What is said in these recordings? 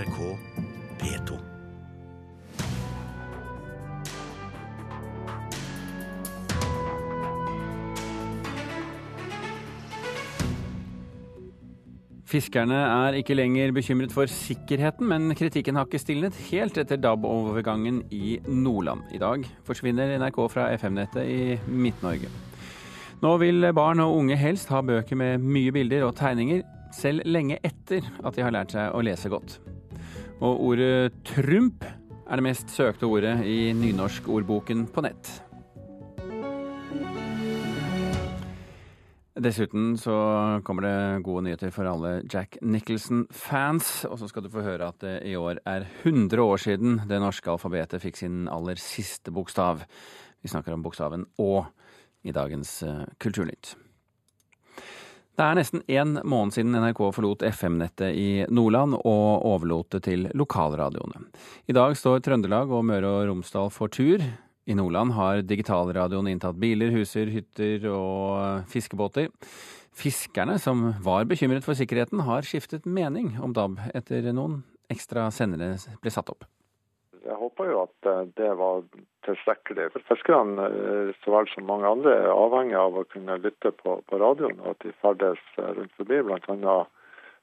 NRK P2. Fiskerne er ikke lenger bekymret for sikkerheten, men kritikken har ikke stilnet helt etter DAB-overgangen i Nordland. I dag forsvinner NRK fra FM-nettet i Midt-Norge. Nå vil barn og unge helst ha bøker med mye bilder og tegninger, selv lenge etter at de har lært seg å lese godt. Og ordet Trump er det mest søkte ordet i nynorskordboken på nett. Dessuten så kommer det gode nyheter for alle Jack Nicholson-fans. Og så skal du få høre at det i år er 100 år siden det norske alfabetet fikk sin aller siste bokstav. Vi snakker om bokstaven Å i dagens eh, Kulturnytt. Det er nesten én måned siden NRK forlot FM-nettet i Nordland og overlot det til lokalradioene. I dag står Trøndelag og Møre og Romsdal for tur. I Nordland har digitalradioen inntatt biler, huser, hytter og fiskebåter. Fiskerne, som var bekymret for sikkerheten, har skiftet mening om DAB etter noen ekstra sendere ble satt opp. Jeg håper jo at eh, det var tilstrekkelig. For Fiskerne eh, så vel som mange andre er avhengig av å kunne lytte på, på radioen, og at de ferdes eh, rundt forbi. Bl.a.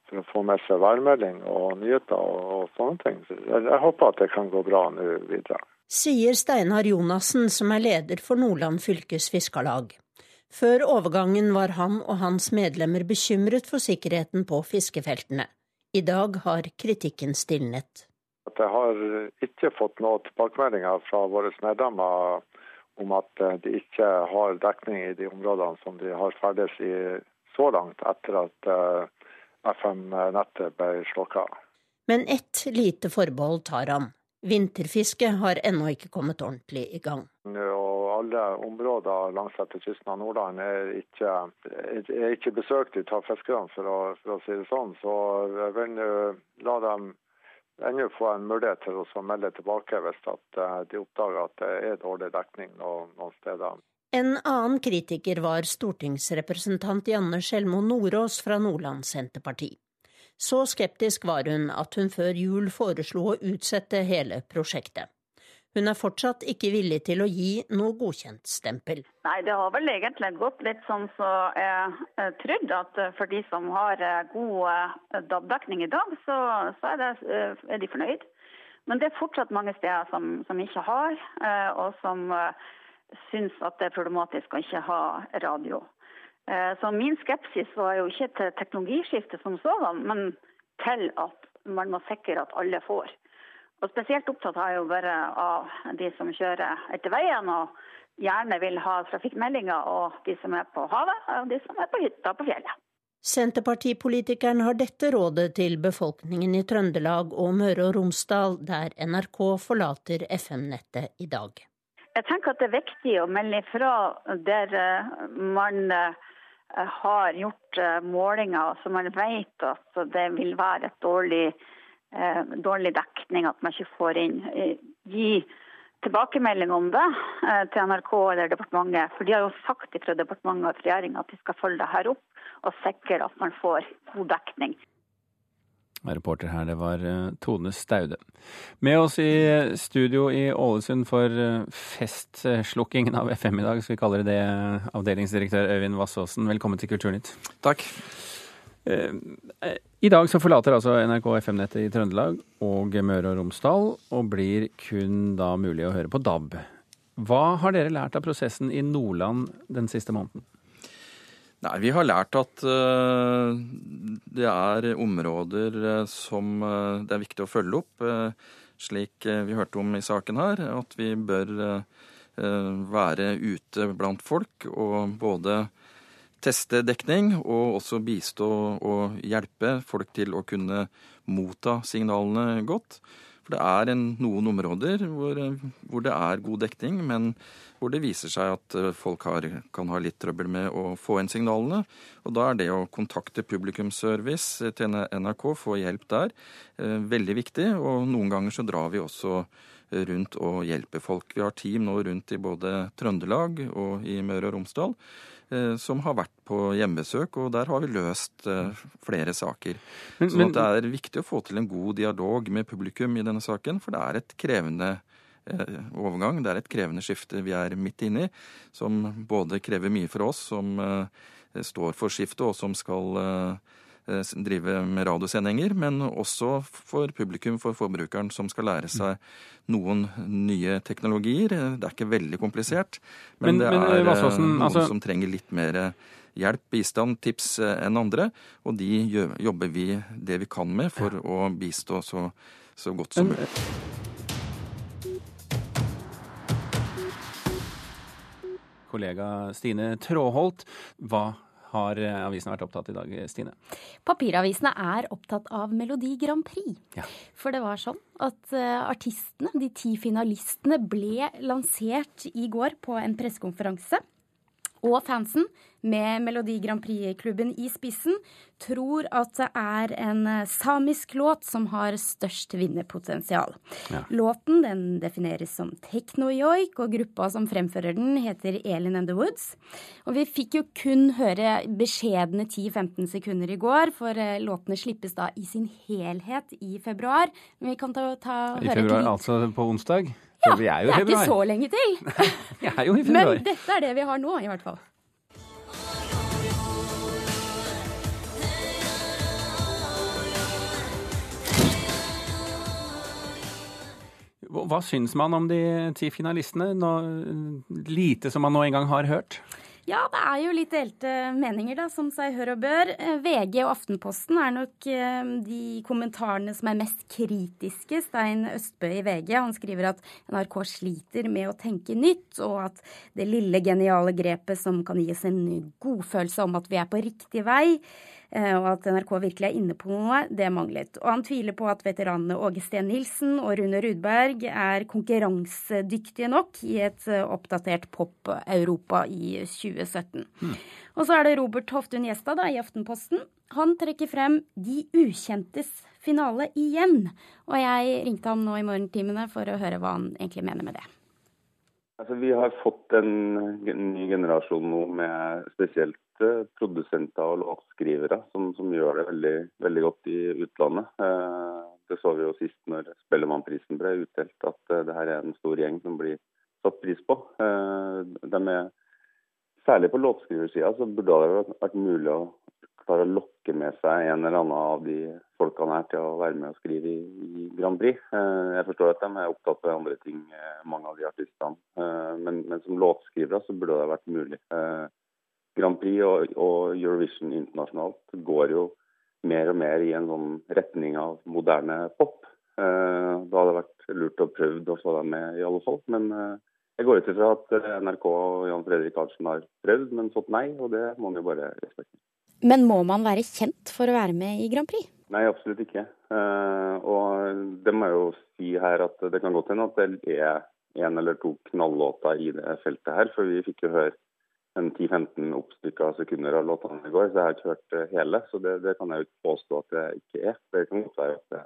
for å få med seg værmelding og nyheter og, og sånne ting. Så jeg, jeg håper at det kan gå bra nå videre. Sier Steinar Jonassen, som er leder for Nordland fylkes fiskarlag. Før overgangen var han og hans medlemmer bekymret for sikkerheten på fiskefeltene. I dag har kritikken stilnet. Jeg har ikke fått noen tilbakemeldinger fra våre medlemmer om at de ikke har dekning i de områdene som de har ferdes i så langt etter at FM-nettet ble slukka. Men ett lite forbehold tar han. Vinterfisket har ennå ikke kommet ordentlig i gang. Og alle områder langs etter kysten av Nordland er ikke, er ikke besøkt av fiskerne, for, for å si det sånn. Så jeg vil la dem ennå få en mulighet til å melde tilbake hvis de oppdager at det er dårlig dekning noen steder. En annen kritiker var stortingsrepresentant Janne Sjelmo Nordås fra Nordland Senterparti. Så skeptisk var hun at hun før jul foreslo å utsette hele prosjektet. Hun er fortsatt ikke villig til å gi noe godkjentstempel. Nei, det har vel egentlig gått litt sånn som jeg trodde, at for de som har god DAB-dekning i dag, så, så er, det, er, de fornøyd. Men det er fortsatt mange steder som, som ikke har, og som syns at det er problematisk å ikke ha radio. Så min skepsis var jo ikke til teknologiskiftet som sådan, men til at man må sikre at alle får. Og Spesielt opptatt har jeg jo vært av de som kjører etter veien og gjerne vil ha trafikkmeldinger, og de som er på havet, og de som er på hytta på fjellet. Senterpartipolitikeren har dette rådet til befolkningen i Trøndelag og Møre og Romsdal, der NRK forlater FM-nettet i dag. Jeg tenker at det er viktig å melde ifra der man har gjort målinger så man vet at det vil være et dårlig, dårlig dekning, at man ikke får inn. Gi tilbakemelding om det til NRK eller departementet. For de har jo sagt fra departementet og regjeringa at de skal følge det her opp og sikre at man får god dekning. Reporter her, det var Tone Staude. Med oss i studio i Ålesund for festslukkingen av FM i dag, skal vi kalle det det, avdelingsdirektør Øyvind Vassåsen. Velkommen til Kulturnytt. Takk. I dag så forlater altså NRK FM-nettet i Trøndelag og Møre og Romsdal, og blir kun da mulig å høre på DAB. Hva har dere lært av prosessen i Nordland den siste måneden? Nei, Vi har lært at uh, det er områder uh, som uh, det er viktig å følge opp, slik vi hørte om i saken her. At vi bør være ute blant folk og både teste dekning og også bistå og hjelpe folk til å kunne motta signalene godt. For det er en, noen områder hvor, hvor det er god dekning, men hvor det viser seg at folk har, kan ha litt trøbbel med å få inn signalene. Og da er det å kontakte publikumsservice til NRK, få hjelp der, veldig viktig. Og noen ganger så drar vi også rundt og hjelper folk. Vi har team nå rundt i både Trøndelag og i Møre og Romsdal som har vært på hjemmebesøk, og der har vi løst flere saker. Men, så det er viktig å få til en god dialog med publikum i denne saken, for det er et krevende overgang. Det er et krevende skifte vi er midt inne i, som både krever mye for oss som står for skiftet, og som skal Eh, drive med radiosendinger, men også for publikum, for forbrukeren, som skal lære seg noen nye teknologier. Det er ikke veldig komplisert, men, men det er men, eh, Vassåsen, noen altså... som trenger litt mer hjelp, bistand, tips eh, enn andre. Og de jobber vi det vi kan med for å bistå så, så godt som mulig. Kollega Stine Tråholt, hva har avisene vært opptatt i dag, Stine? Papiravisene er opptatt av Melodi Grand Prix. Ja. For det var sånn at eh, artistene, de ti finalistene, ble lansert i går på en pressekonferanse og fansen, med Melodi Grand Prix-klubben i spissen, tror at det er en eh, samisk låt som har størst vinnerpotensial. Ja. Låten den defineres som techno-joik, og gruppa som fremfører den, heter Elin and the Woods. Og vi fikk jo kun høre beskjedne 10-15 sekunder i går, for eh, låtene slippes da i sin helhet i februar. Men vi kan ta, ta I februar, altså på onsdag? Ja, det er ikke så lenge til. vi er jo i februar. Men dette er det vi har nå, i hvert fall. Hva syns man om de ti finalistene? Nå, lite som man nå engang har hørt? Ja, det er jo litt delte meninger, da, som seg hør og bør. Eh, VG og Aftenposten er nok eh, de kommentarene som er mest kritiske. Stein Østbø i VG han skriver at NRK sliter med å tenke nytt, og at det lille geniale grepet som kan gi oss en godfølelse om at vi er på riktig vei, og at NRK virkelig er inne på noe, det manglet. Og han tviler på at veteranene Åge Steen Nilsen og Rune Rudberg er konkurransedyktige nok i et eh, oppdatert Pop-Europa i 2017. Mm. Og så er det Robert Hoftun Gjestad da, i Aftenposten. Han trekker frem De ukjentes finale igjen. Og jeg ringte ham nå i morgentimene for å høre hva han egentlig mener med det. Altså, vi har fått en ny generasjon nå med spesielt produsenter og låtskrivere som, som, gjør det veldig, veldig, godt i utlandet. Eh, det så vi jo sist når Spellemannprisen ble utdelt, at eh, det her er en stor gjeng som blir satt pris på. Eh, de er, særlig på låtskriversida så burde det vært mulig å klare å lokke med seg en eller annen av de folkene her til å være med og skrive i, i Grand Prix. Jeg forstår at de er opptatt av andre ting, mange av de artistene. Men, men som låtskrivere så burde det vært mulig. Grand Prix og, og, Eurovision internasjonalt går jo mer og mer i en sånn retning av moderne pop. Eh, da hadde det vært lurt å prøve å få deg med, i alle fall. Men eh, jeg går ut ifra at eh, NRK og Jan Fredrik Arntzen har prøvd, men fått nei, og det må man jo bare respektere. Men må man være kjent for å være med i Grand Prix? Nei, absolutt ikke. Og det må jeg jo si her at det kan godt hende at det er en eller to knallåter i det feltet her. For vi fikk jo høre en 10-15 oppstykka sekunder av låtene i går, så jeg har ikke hørt eh, hele. Så det, det kan jeg jo ikke påstå at det ikke er. Det kan godt være at det,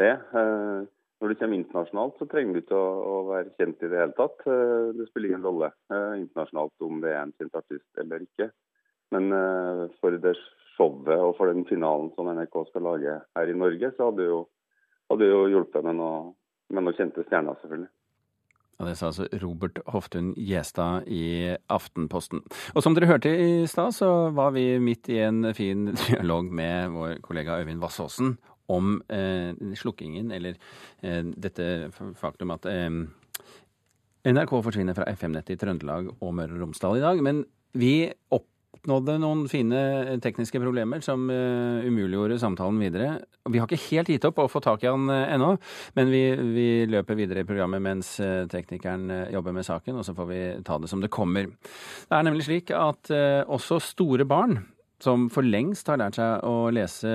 det er. Eh, når du kommer internasjonalt, så trenger du ikke å, å, være kjent i det hele tatt. Eh, det spiller ingen rolle internasjonalt om det er en kjent artist eller ikke. Men for det showet og for den finalen som NRK skal lage her i Norge, så hadde jo, hadde jo hjulpet med noe, med noe kjente stjerner, selvfølgelig. Ja, Det sa altså Robert Hoftun Gjestad i Aftenposten. Og som dere hørte i stad, så var vi midt i en fin dialog med vår kollega Øyvind Vassåsen om eh, slukkingen, eller eh, dette faktum at eh, NRK forsvinner fra FM-nettet i Trøndelag og Møre og Romsdal i dag. Men vi opp oppnådde noen fine tekniske problemer som uh, umuliggjorde samtalen videre. Vi har ikke helt gitt opp å få tak i han uh, ennå, men vi, vi, løper videre i programmet mens teknikeren jobber med saken, og så får vi ta det som det kommer. Det er nemlig slik at også store barn som for lengst har lært seg å lese,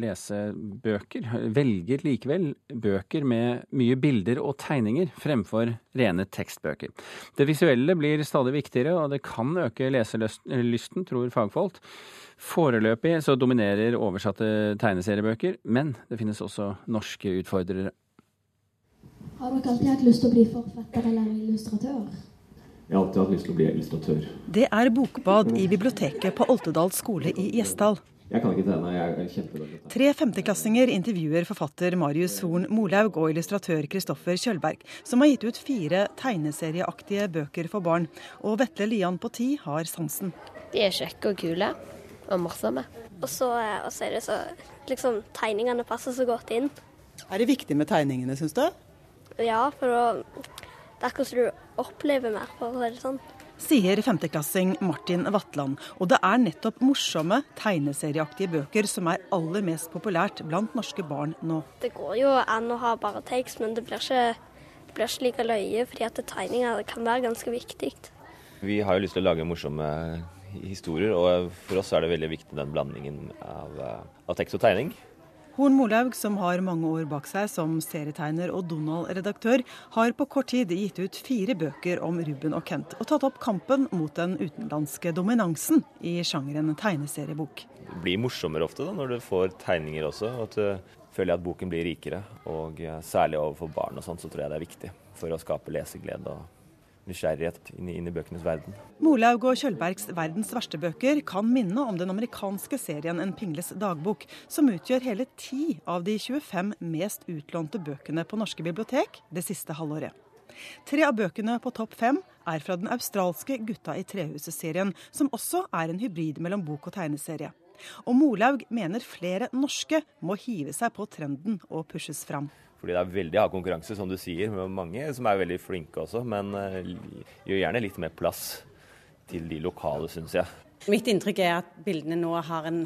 lese, bøker, velger likevel bøker med mye bilder og tegninger fremfor rene tekstbøker. Det visuelle blir stadig viktigere, og det kan øke leselysten, tror fagfolk. Foreløpig så dominerer oversatte tegneseriebøker, men det finnes også norske utfordrere. Har dere alltid hatt lyst til å bli forfatter eller illustratør? Jeg har alltid hatt lyst til å bli illustratør. Det er bokbad i biblioteket på Oltedal skole i Gjesdal. Jeg kan ikke tegne, jeg er kjempedårlig. Tre femteklassinger intervjuer forfatter Marius Horn Molaug og illustratør Kristoffer Kjølberg, som har gitt ut fire tegneserieaktige bøker for barn. Og Vetle Lian på ti har sansen. De er kjekke og kule og morsomme. Og så, og så er det så liksom Tegningene passer så godt inn. Er det viktig med tegningene, syns du? Ja, for å, det er akkurat så du opplever mer, for å si det sånn sier femteklassing Martin Vatland. Og det er nettopp morsomme, tegneserieaktige bøker som er aller mest populært blant norske barn nå. Det går jo an å ha bare tekst, men det blir ikke, det blir ikke like løye, fordi at tegninger kan være ganske viktig. Vi har jo lyst til å lage morsomme historier, og for oss er det veldig viktig den blandingen av, av tekst og tegning. Horn Molaug, som har mange år bak seg som serietegner og Donald-redaktør, har på kort tid gitt ut fire bøker om Ruben og Kent, og tatt opp kampen mot den utenlandske dominansen i sjangeren tegneseriebok. Det blir morsommere ofte da, når du får tegninger også. og at du føler at boken blir rikere. Og særlig overfor barn og sånn, så tror jeg det er viktig for å skape leseglede og nysgjerrighet inn inn i bøkenes verden. Molaug og Kjølbergs verdens verste bøker kan minne om den amerikanske serien En pingles dagbok, som utgjør hele ti av de 25 mest utlånte bøkene på norske bibliotek det siste halvåret. Tre av bøkene på topp fem er fra den australske Gutta i trehuset-serien, som også er en hybrid mellom bok og tegneserie. Og Molaug mener flere norske må hive seg på trenden og pushes fram. Fordi det er veldig hard konkurranse, som du sier, med mange som er veldig flinke også. Men uh, gjør gjerne litt mer plass til de lokale, syns jeg. Mitt inntrykk er at bildene nå har en,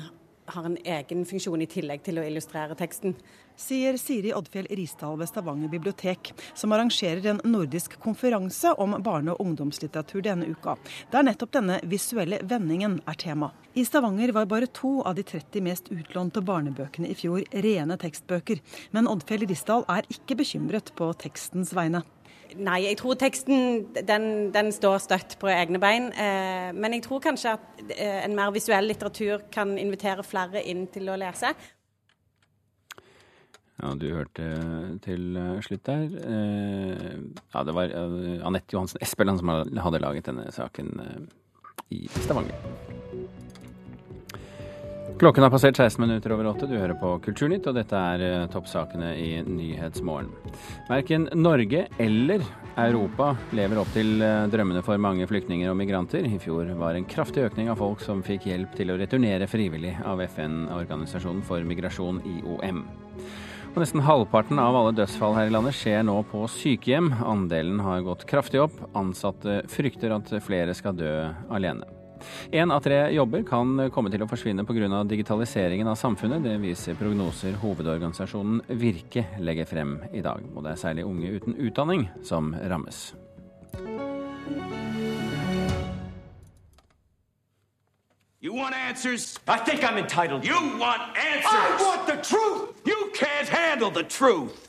har en egen funksjon i tillegg til å illustrere teksten sier Siri Oddfjell Risdal ved Stavanger bibliotek, som arrangerer en nordisk konferanse om barne- og ungdomslitteratur denne uka, der nettopp denne visuelle vendingen er tema. I Stavanger var bare to av de 30 mest utlånte barnebøkene i fjor rene tekstbøker, men Oddfjell Risdal er ikke bekymret på tekstens vegne. Nei, jeg tror teksten den, den står støtt på egne bein. Eh, men jeg tror kanskje at eh, en mer visuell litteratur kan invitere flere inn til å lese. Ja, du hørte til eh, slutt der. Eh, ja, det var eh, Anette Johansen Espeland som hadde laget denne saken i Stavanger. Klokken har passert 16 minutter over åtte. Du hører på Kulturnytt, og dette er toppsakene i Nyhetsmorgen. Verken Norge eller Europa lever opp til drømmene for mange flyktninger og migranter. I fjor var en kraftig økning av folk som fikk hjelp til å returnere frivillig av FN-organisasjonen for migrasjon, IOM. Og nesten halvparten av alle dødsfall her i landet skjer nå på sykehjem. Andelen har gått kraftig opp. Ansatte frykter at flere skal dø alene. Én av tre jobber kan komme til å forsvinne pga. digitaliseringen av samfunnet. Det viser prognoser hovedorganisasjonen Virke legger frem i dag. Og det er særlig unge uten utdanning som rammes. You want answers? I think I'm entitled. You want answers? I want the truth! You can't handle the truth!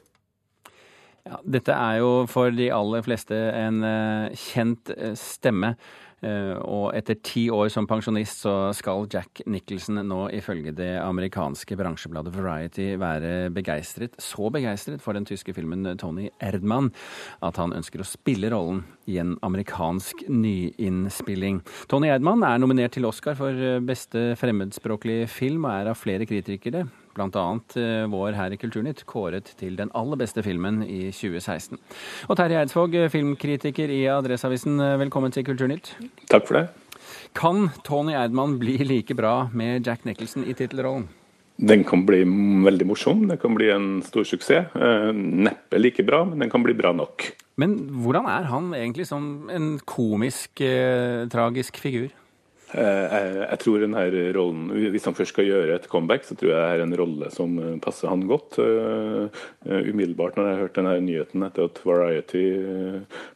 Ja, dette er jo for de aller fleste en uh, kjent uh, stemme. Eh, og etter ti år som pensjonist så skal Jack Nicholson nå ifølge det amerikanske bransjebladet Variety være begeistret, så begeistret for den tyske filmen Tony Erdmann at han ønsker å spille rollen i en amerikansk nyinnspilling. Tony Erdmann er nominert til Oscar for beste fremmedspråklige film og er av flere kritikere bl.a. Eh, vår her i Kulturnytt kåret til den aller beste filmen i 2016. Og Terje Eidsvåg, eh, filmkritiker i Adresseavisen, eh, velkommen til Kulturnytt. Takk for det. Kan Tony Eidman bli like bra med Jack Nicholson i tittelrollen? Den kan bli veldig morsom, den kan bli en stor suksess. Neppe like bra, men den kan bli bra nok. Men hvordan er han egentlig som en komisk, tragisk figur? Eh, jeg tror denne rollen, Hvis han først skal gjøre et comeback, så tror jeg det er en rolle som eh, passer han godt. Eh, umiddelbart når jeg hørte denne nyheten etter at Variety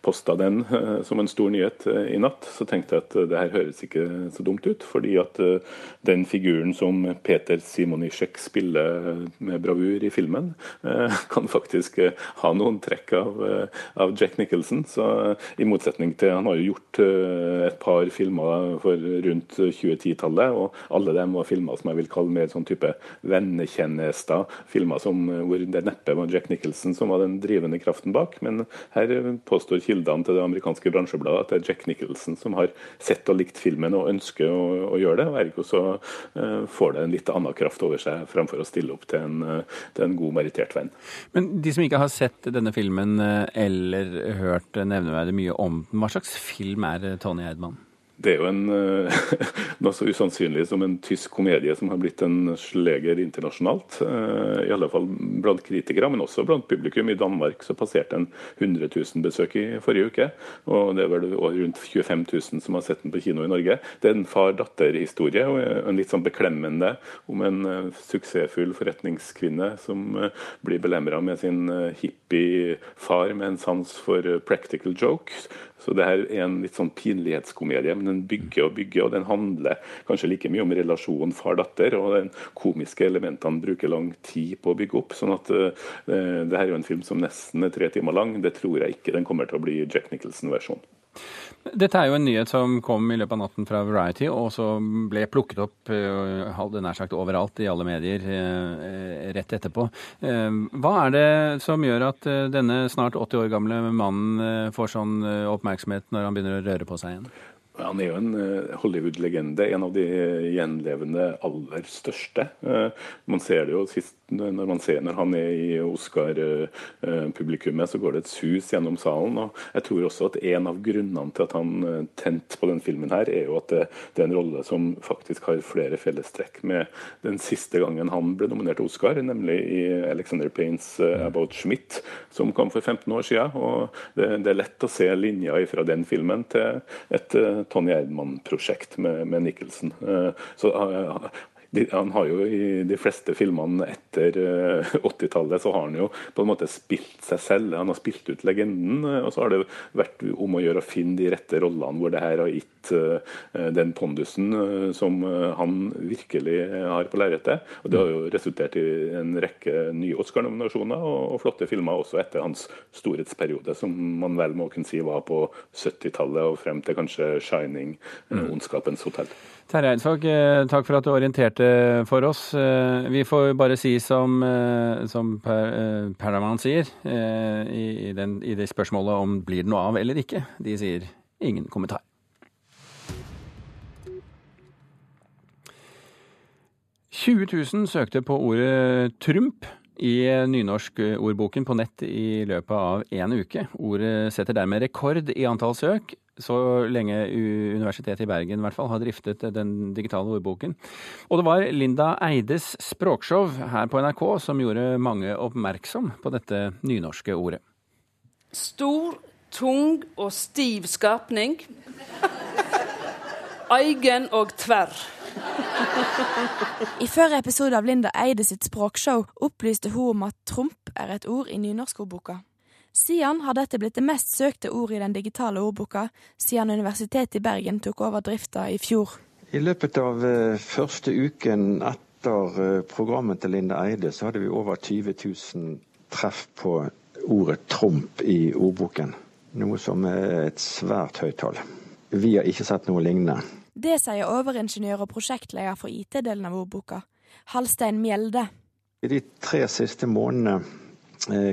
posta den som en stor nyhet i natt, så tenkte jeg at det her høres ikke så dumt ut. Fordi at den figuren som Peter Simonisek spiller med bravur i filmen, kan faktisk ha noen trekk av, av Jack Nicholson. Så i motsetning til Han har jo gjort et par filmer for rundt 2010-tallet. Og alle dem var filmer som jeg vil kalle mer sånn type vennetjenester. Filmer som, hvor det neppe var Jack Nicholson som var den drivende kraften bak. Men her påstår kildene til det amerikanske bransjebladet at det er Jack Nicholson som har sett og likt filmen og ønsker å, å gjøre det. og Ergo så uh, får det en litt annen kraft over seg fremfor å stille opp til en, til en god merittert venn. Men de som ikke har sett denne filmen eller hørt nevneverdig mye om den, hva slags film er Tony Eidmann? Det er jo en, uh, noe så usannsynlig som en tysk komedie som har blitt en sleger internasjonalt. Uh, I alle fall blant kritikere, men også blant publikum. I Danmark så passerte den 100 000 besøk i forrige uke. Og det er vel rundt 25 000 som har sett den på kino i Norge. Det er en far-datter-historie, og en litt sånn beklemmende om en uh, suksessfull forretningskvinne som blir belemra med sin hippie far med en sans for practical jokes. Så det her er en litt sånn pinlighetskomedie, men den bygger og bygger, og den handler kanskje like mye om relasjonen far-datter, og den komiske elementene bruker lang tid på å bygge opp. sånn at uh, det her er jo en film som nesten er tre timer lang. Det tror jeg ikke den kommer til å bli Jack Nicholson-versjon. Dette er jo en nyhet som kom i løpet av natten fra Variety, og så ble plukket opp hadde nær sagt overalt i alle medier rett etterpå. Hva er det som gjør at denne snart 80 år gamle mannen får sånn oppmerksomhet når han begynner å røre på seg igjen? Han er jo en Hollywood-legende, en av de gjenlevende aller største. Man ser det jo sist når man ser når han er i Oscar-publikummet, så går det et sus gjennom salen. og Jeg tror også at en av grunnene til at han tente på den filmen, her, er jo at det, det er en rolle som faktisk har flere fellestrekk med den siste gangen han ble nominert til Oscar, nemlig i Alexander Paynes 'About Schmidt', som kom for 15 år siden. og Det, det er lett å se linja fra den filmen til et Tony Eidmann-prosjekt med, med Nicholson. Så de, han har jo i de fleste filmene etter 80-tallet så har han jo på en måte spilt seg selv. Han har spilt ut legenden. Og så har det vært om å gjøre å finne de rette rollene hvor det her har gitt uh, den pondusen som han virkelig har på lerretet. Og det har jo resultert i en rekke nye Oscar-nominasjoner og, og, flotte filmer også etter hans storhetsperiode, som man vel må kunne si var på 70-tallet og frem til kanskje 'Shining', mm. 'Ondskapens hotell'. Terje Eidsvåg, takk for at du orienterte for oss. Vi får bare si som, som Paramount sier i, den, i det spørsmålet om blir det noe av eller ikke. De sier ingen kommentar. «20 000 søkte på ordet Trump i nynorskordboken på nett i løpet av én uke. Ordet setter dermed rekord i antall søk, så lenge Universitetet i Bergen i hvert fall har driftet den digitale ordboken. Og det var Linda Eides språkshow her på NRK som gjorde mange oppmerksom på dette nynorske ordet. Stor, tung og stiv skapning. Eigen og tverr. I førre episode av Linda Eide sitt språkshow opplyste hun om at tromp er et ord i nynorskordboka. Siden har dette blitt det mest søkte ordet i den digitale ordboka siden Universitetet i Bergen tok over drifta i fjor. I løpet av første uken etter programmet til Linda Eide, så hadde vi over 20 000 treff på ordet tromp i ordboken. Noe som er et svært høyt tall. Vi har ikke sett noe lignende. Det sier overingeniør og prosjektleder for IT-delen av ordboka, Halstein Mjelde. I de tre siste månedene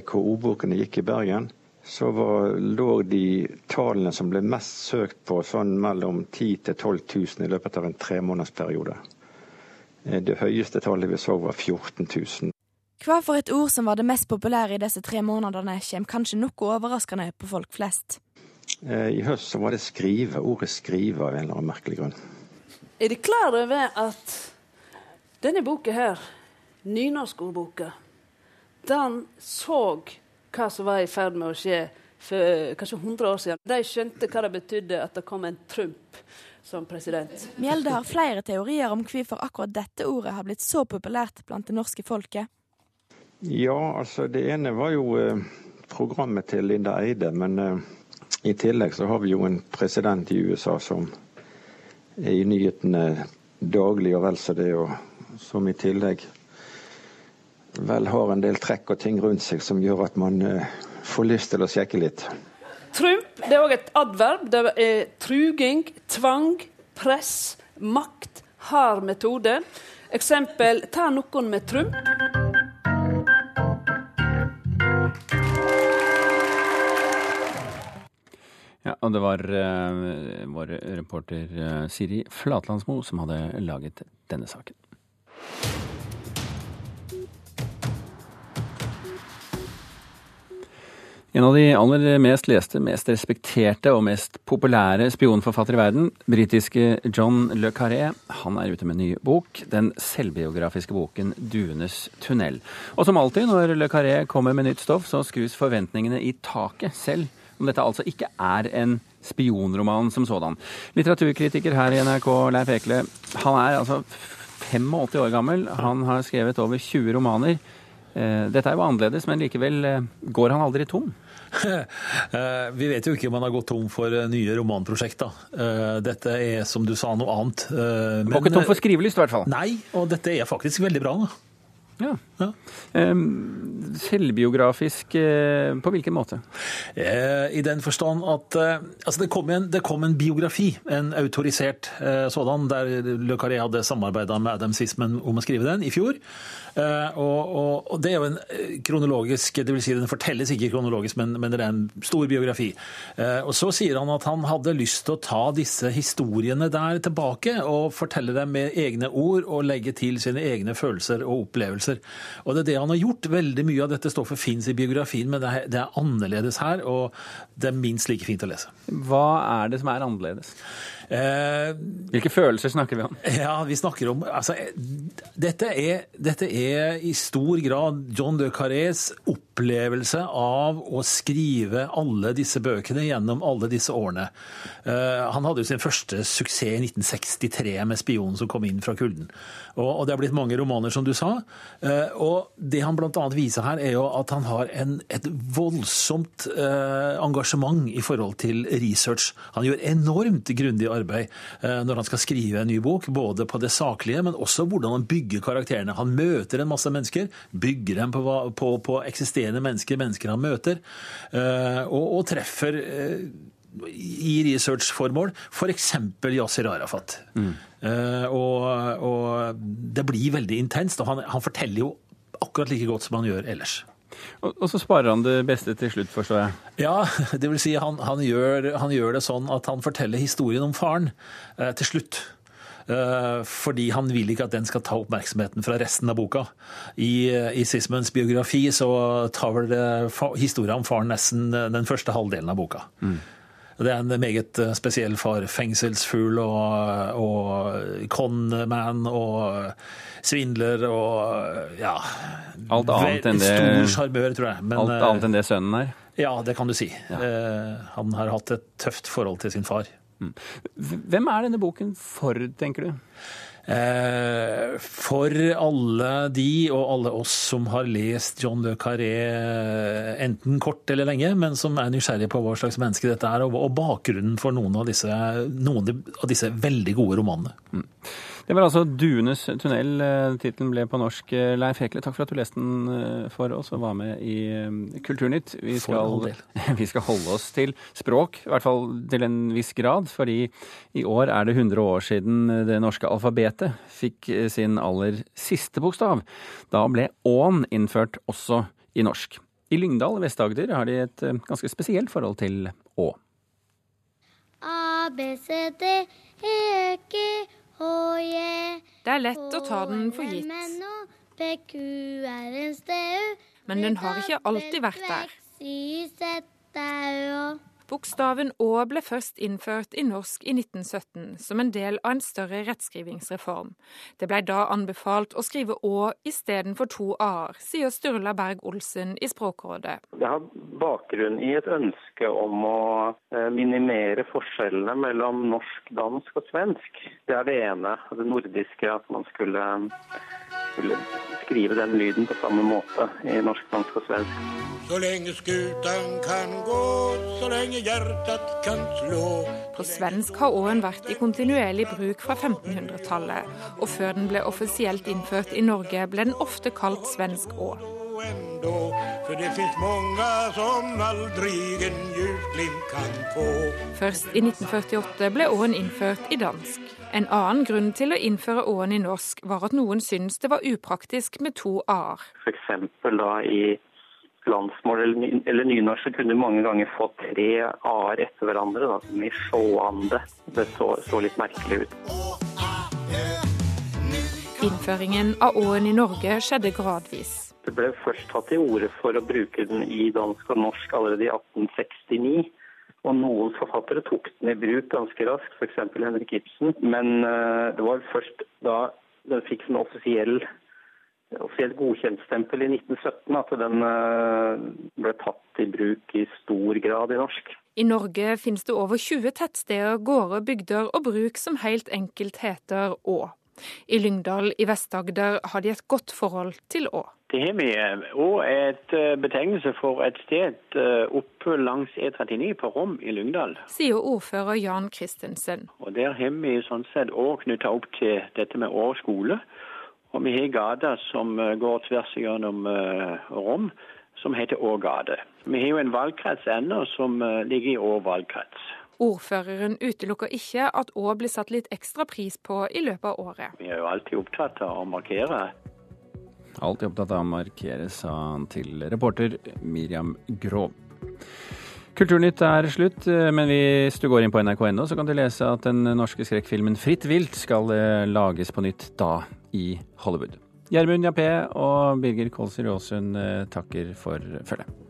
hvor ordbokene gikk i Bergen, så var, lå de tallene som ble mest søkt på, sånn mellom 10 000 12 000 i løpet av en tremånedersperiode. Det høyeste tallet vi så, var 14 000. Hva for et ord som var det mest populære i disse tre månedene, kommer kanskje noe overraskende på folk flest. I høst så var det skrive, ordet 'skrive' av en eller annen merkelig grunn. Er de klar over at denne boka her, nynorskordboka, den så hva som var i ferd med å skje for kanskje 100 år siden. De skjønte hva det betydde at det kom en Trump som president. Mjelde har flere teorier om hvorfor akkurat dette ordet har blitt så populært blant det norske folket. Ja, altså det ene var jo eh, programmet til Linda Eide, men eh, i tillegg så har vi jo en president i USA som er i nyhetene daglig og vel så det, og som i tillegg vel har en del trekk og ting rundt seg som gjør at man uh, får lyst til å sjekke litt. Trump det er òg et adverb. Det er truging, tvang, press, makt, hard metode. Eksempel ta noen med Trump. Ja, og det var uh, vår reporter uh, Siri Flatlandsmo som hadde laget denne saken. En av de aller mest leste, mest respekterte og mest populære spionforfattere i verden, britiske John Le Carré, han er ute med en ny bok, den selvbiografiske boken 'Duenes tunnel'. Og som alltid når Le Carré kommer med nytt stoff, så skrus forventningene i taket selv om dette altså ikke er en spionroman som sådan. Litteraturkritiker her i NRK, Leif Ekle, han er altså 85 år gammel. Han har skrevet over 20 romaner. Eh, dette er jo annerledes, men likevel eh, går han aldri tom? Eh, vi vet jo ikke om han har gått tom for nye romanprosjekter. Dette er, som du sa, noe annet. Men, og ikke tom for skrivelyst, i hvert fall. Nei, og dette er faktisk veldig bra. da. Ja. ja. Selvbiografisk uh, på hvilken måte? Uh, I den forstand at uh, altså det, kom en, det, kom en, biografi, en autorisert sådan, der Le Carré hadde samarbeida med Adam Sismen om å skrive den i fjor. Og, og, og, Det er jo en kronologisk det vil si Den fortelles ikke kronologisk, men, men det er en stor biografi. Og Så sier han at han hadde lyst til å ta disse historiene der tilbake og fortelle dem med egne ord og legge til sine egne følelser og opplevelser. Og Det er det han har gjort. Veldig mye av dette stoffet fins i biografien, men det er, det er, annerledes her, og det er minst like fint å lese. Hva er det som er annerledes? Eh, Hvilke følelser snakker vi om? Ja, vi snakker om altså, dette, er, dette er i stor grad John de Carrés opplevelse av å skrive alle disse bøkene gjennom alle disse årene. Eh, han hadde jo sin første suksess i 1963 med 'Spionen som kom inn fra kulden'. Og, det har blitt mange romaner, som du sa. Eh, og det han bl.a. viser her, er jo at han har en, et voldsomt eh, engasjement i forhold til research. Han gjør enormt grundig arbeid når han skal skrive en ny bok, både på det saklige, men også hvordan han bygger karakterene. Han møter en masse mennesker, bygger dem på, på, på eksisterende mennesker, mennesker han møter, og, og treffer i researchformål, f.eks. Yasir Arafat. Mm. Uh, og, og, det blir veldig intenst. og han, han, forteller jo akkurat like godt som han gjør ellers. Og, og, så sparer han det beste til slutt, forstår jeg? Ja, det vil si han, han, gjør, han gjør, det sånn at han forteller historien om faren eh, til slutt. Uh, fordi han vil ikke at den skal ta oppmerksomheten fra resten av boka. I, i Sismans biografi så tar vel historien om faren nesten den første halvdelen av boka. Mm. Det er en meget eh, spesiell far. Fengselsfugl og, og conman og svindler og ja Alt annet enn det Stor sjarmør, tror jeg. Men, alt eh, annet enn det sønnen er? Ja, det kan du si. Ja. Eh, han har hatt et tøft forhold til sin far. Mm. Hvem er denne boken for, tenker du? Eh, for alle de og alle oss som har lest John Le Carré enten kort eller lenge, men som er nysgjerrige på hva slags menneske dette er, og bakgrunnen for noen av disse, noen av disse veldig gode romanene. Det var altså 'Duenes tunnel'. Eh, tittelen ble på norsk. Eh, Leif Hekle, takk for at du leste den eh, for oss og var med i Kulturnytt. Vi skal, vi skal holde oss til språk, i hvert fall til en viss grad. Fordi i år er det 100 år siden det norske alfabetet fikk sin aller siste bokstav. Da ble Ån innført også i norsk. I Lyngdal i Vest-Agder har de et ganske spesielt forhold til Å. A, B, C, D, E, G, det er lett å ta den for gitt. Men den har ikke alltid vært der. Bokstaven Å ble først innført i norsk i 1917 som en del av en større rettskrivingsreform. Det blei da anbefalt å skrive Å istedenfor to a-er, sier Sturla Berg Olsen i Språkrådet. Det har bakgrunn i et ønske om å eh, minimere forskjellene mellom norsk, dansk og svensk. Det er det ene. Det nordiske, at man skulle skulle skrive den lyden på samme måte i norsk, dansk og svensk. Så lenge skutan kan gå, så lenge hjertet kan slå På svensk har åen vært i kontinuerlig bruk fra 1500-tallet, og før den ble offisielt innført i Norge, ble den ofte kalt svensk å. ändå det finns många som aldrig en ljusglimt kan få Først i 1948 ble Åen innført i dansk. En annen grunn til å innføre Åen i norsk var at noen syntes det var upraktisk med to a-er. F.eks. da i landsmål eller, eller nynorsk så kunne du mange ganger få tre a-er etter hverandre. da, som i sjåande. Det så, så litt merkelig ut. Innføringen av Åen i Norge skjedde gradvis. Det ble først tatt til orde for å bruke den i dansk og norsk allerede i 1869. Og noen forfattere tok den i bruk ganske raskt, f.eks. Henrik Ibsen. Men eh, det var først da den fikk sin offisiell offisielt godkjentstempel i 1917 at den eh, ble tatt i bruk i stor grad i norsk. I Norge finnes det over 20 tettsteder, gårder, bygder og bruk som helt enkelt heter Å. I Lyngdal i Vest-Agder har de et godt forhold til Å. Det har vi. Å er et eh, betegnelse for et sted eh, oppe langs E39 på Rom i Lyngdal. Sier ordfører Jan Christensen. Og Der har vi sånn sett Å knytta opp til dette med Å skole. Og vi har gata som eh, går tvers gjennom Rom, som heter Å gate. Vi har jo en valgkrets ennå som ligger i Å valgkrets. Ordføreren utelukker ikke at Å blir satt litt ekstra pris på i løpet av året. Vi er jo alltid opptatt av å markere. Alltid opptatt av å markere, sa han til reporter Miriam Grov. Kulturnytt er slutt, men hvis du går inn på nrk.no, så kan du lese at den norske skrekkfilmen 'Fritt vilt' skal eh, lages på nytt da i Hollywood. Gjermund Jappé og Birger Kolsrud Aasund eh, takker for følget.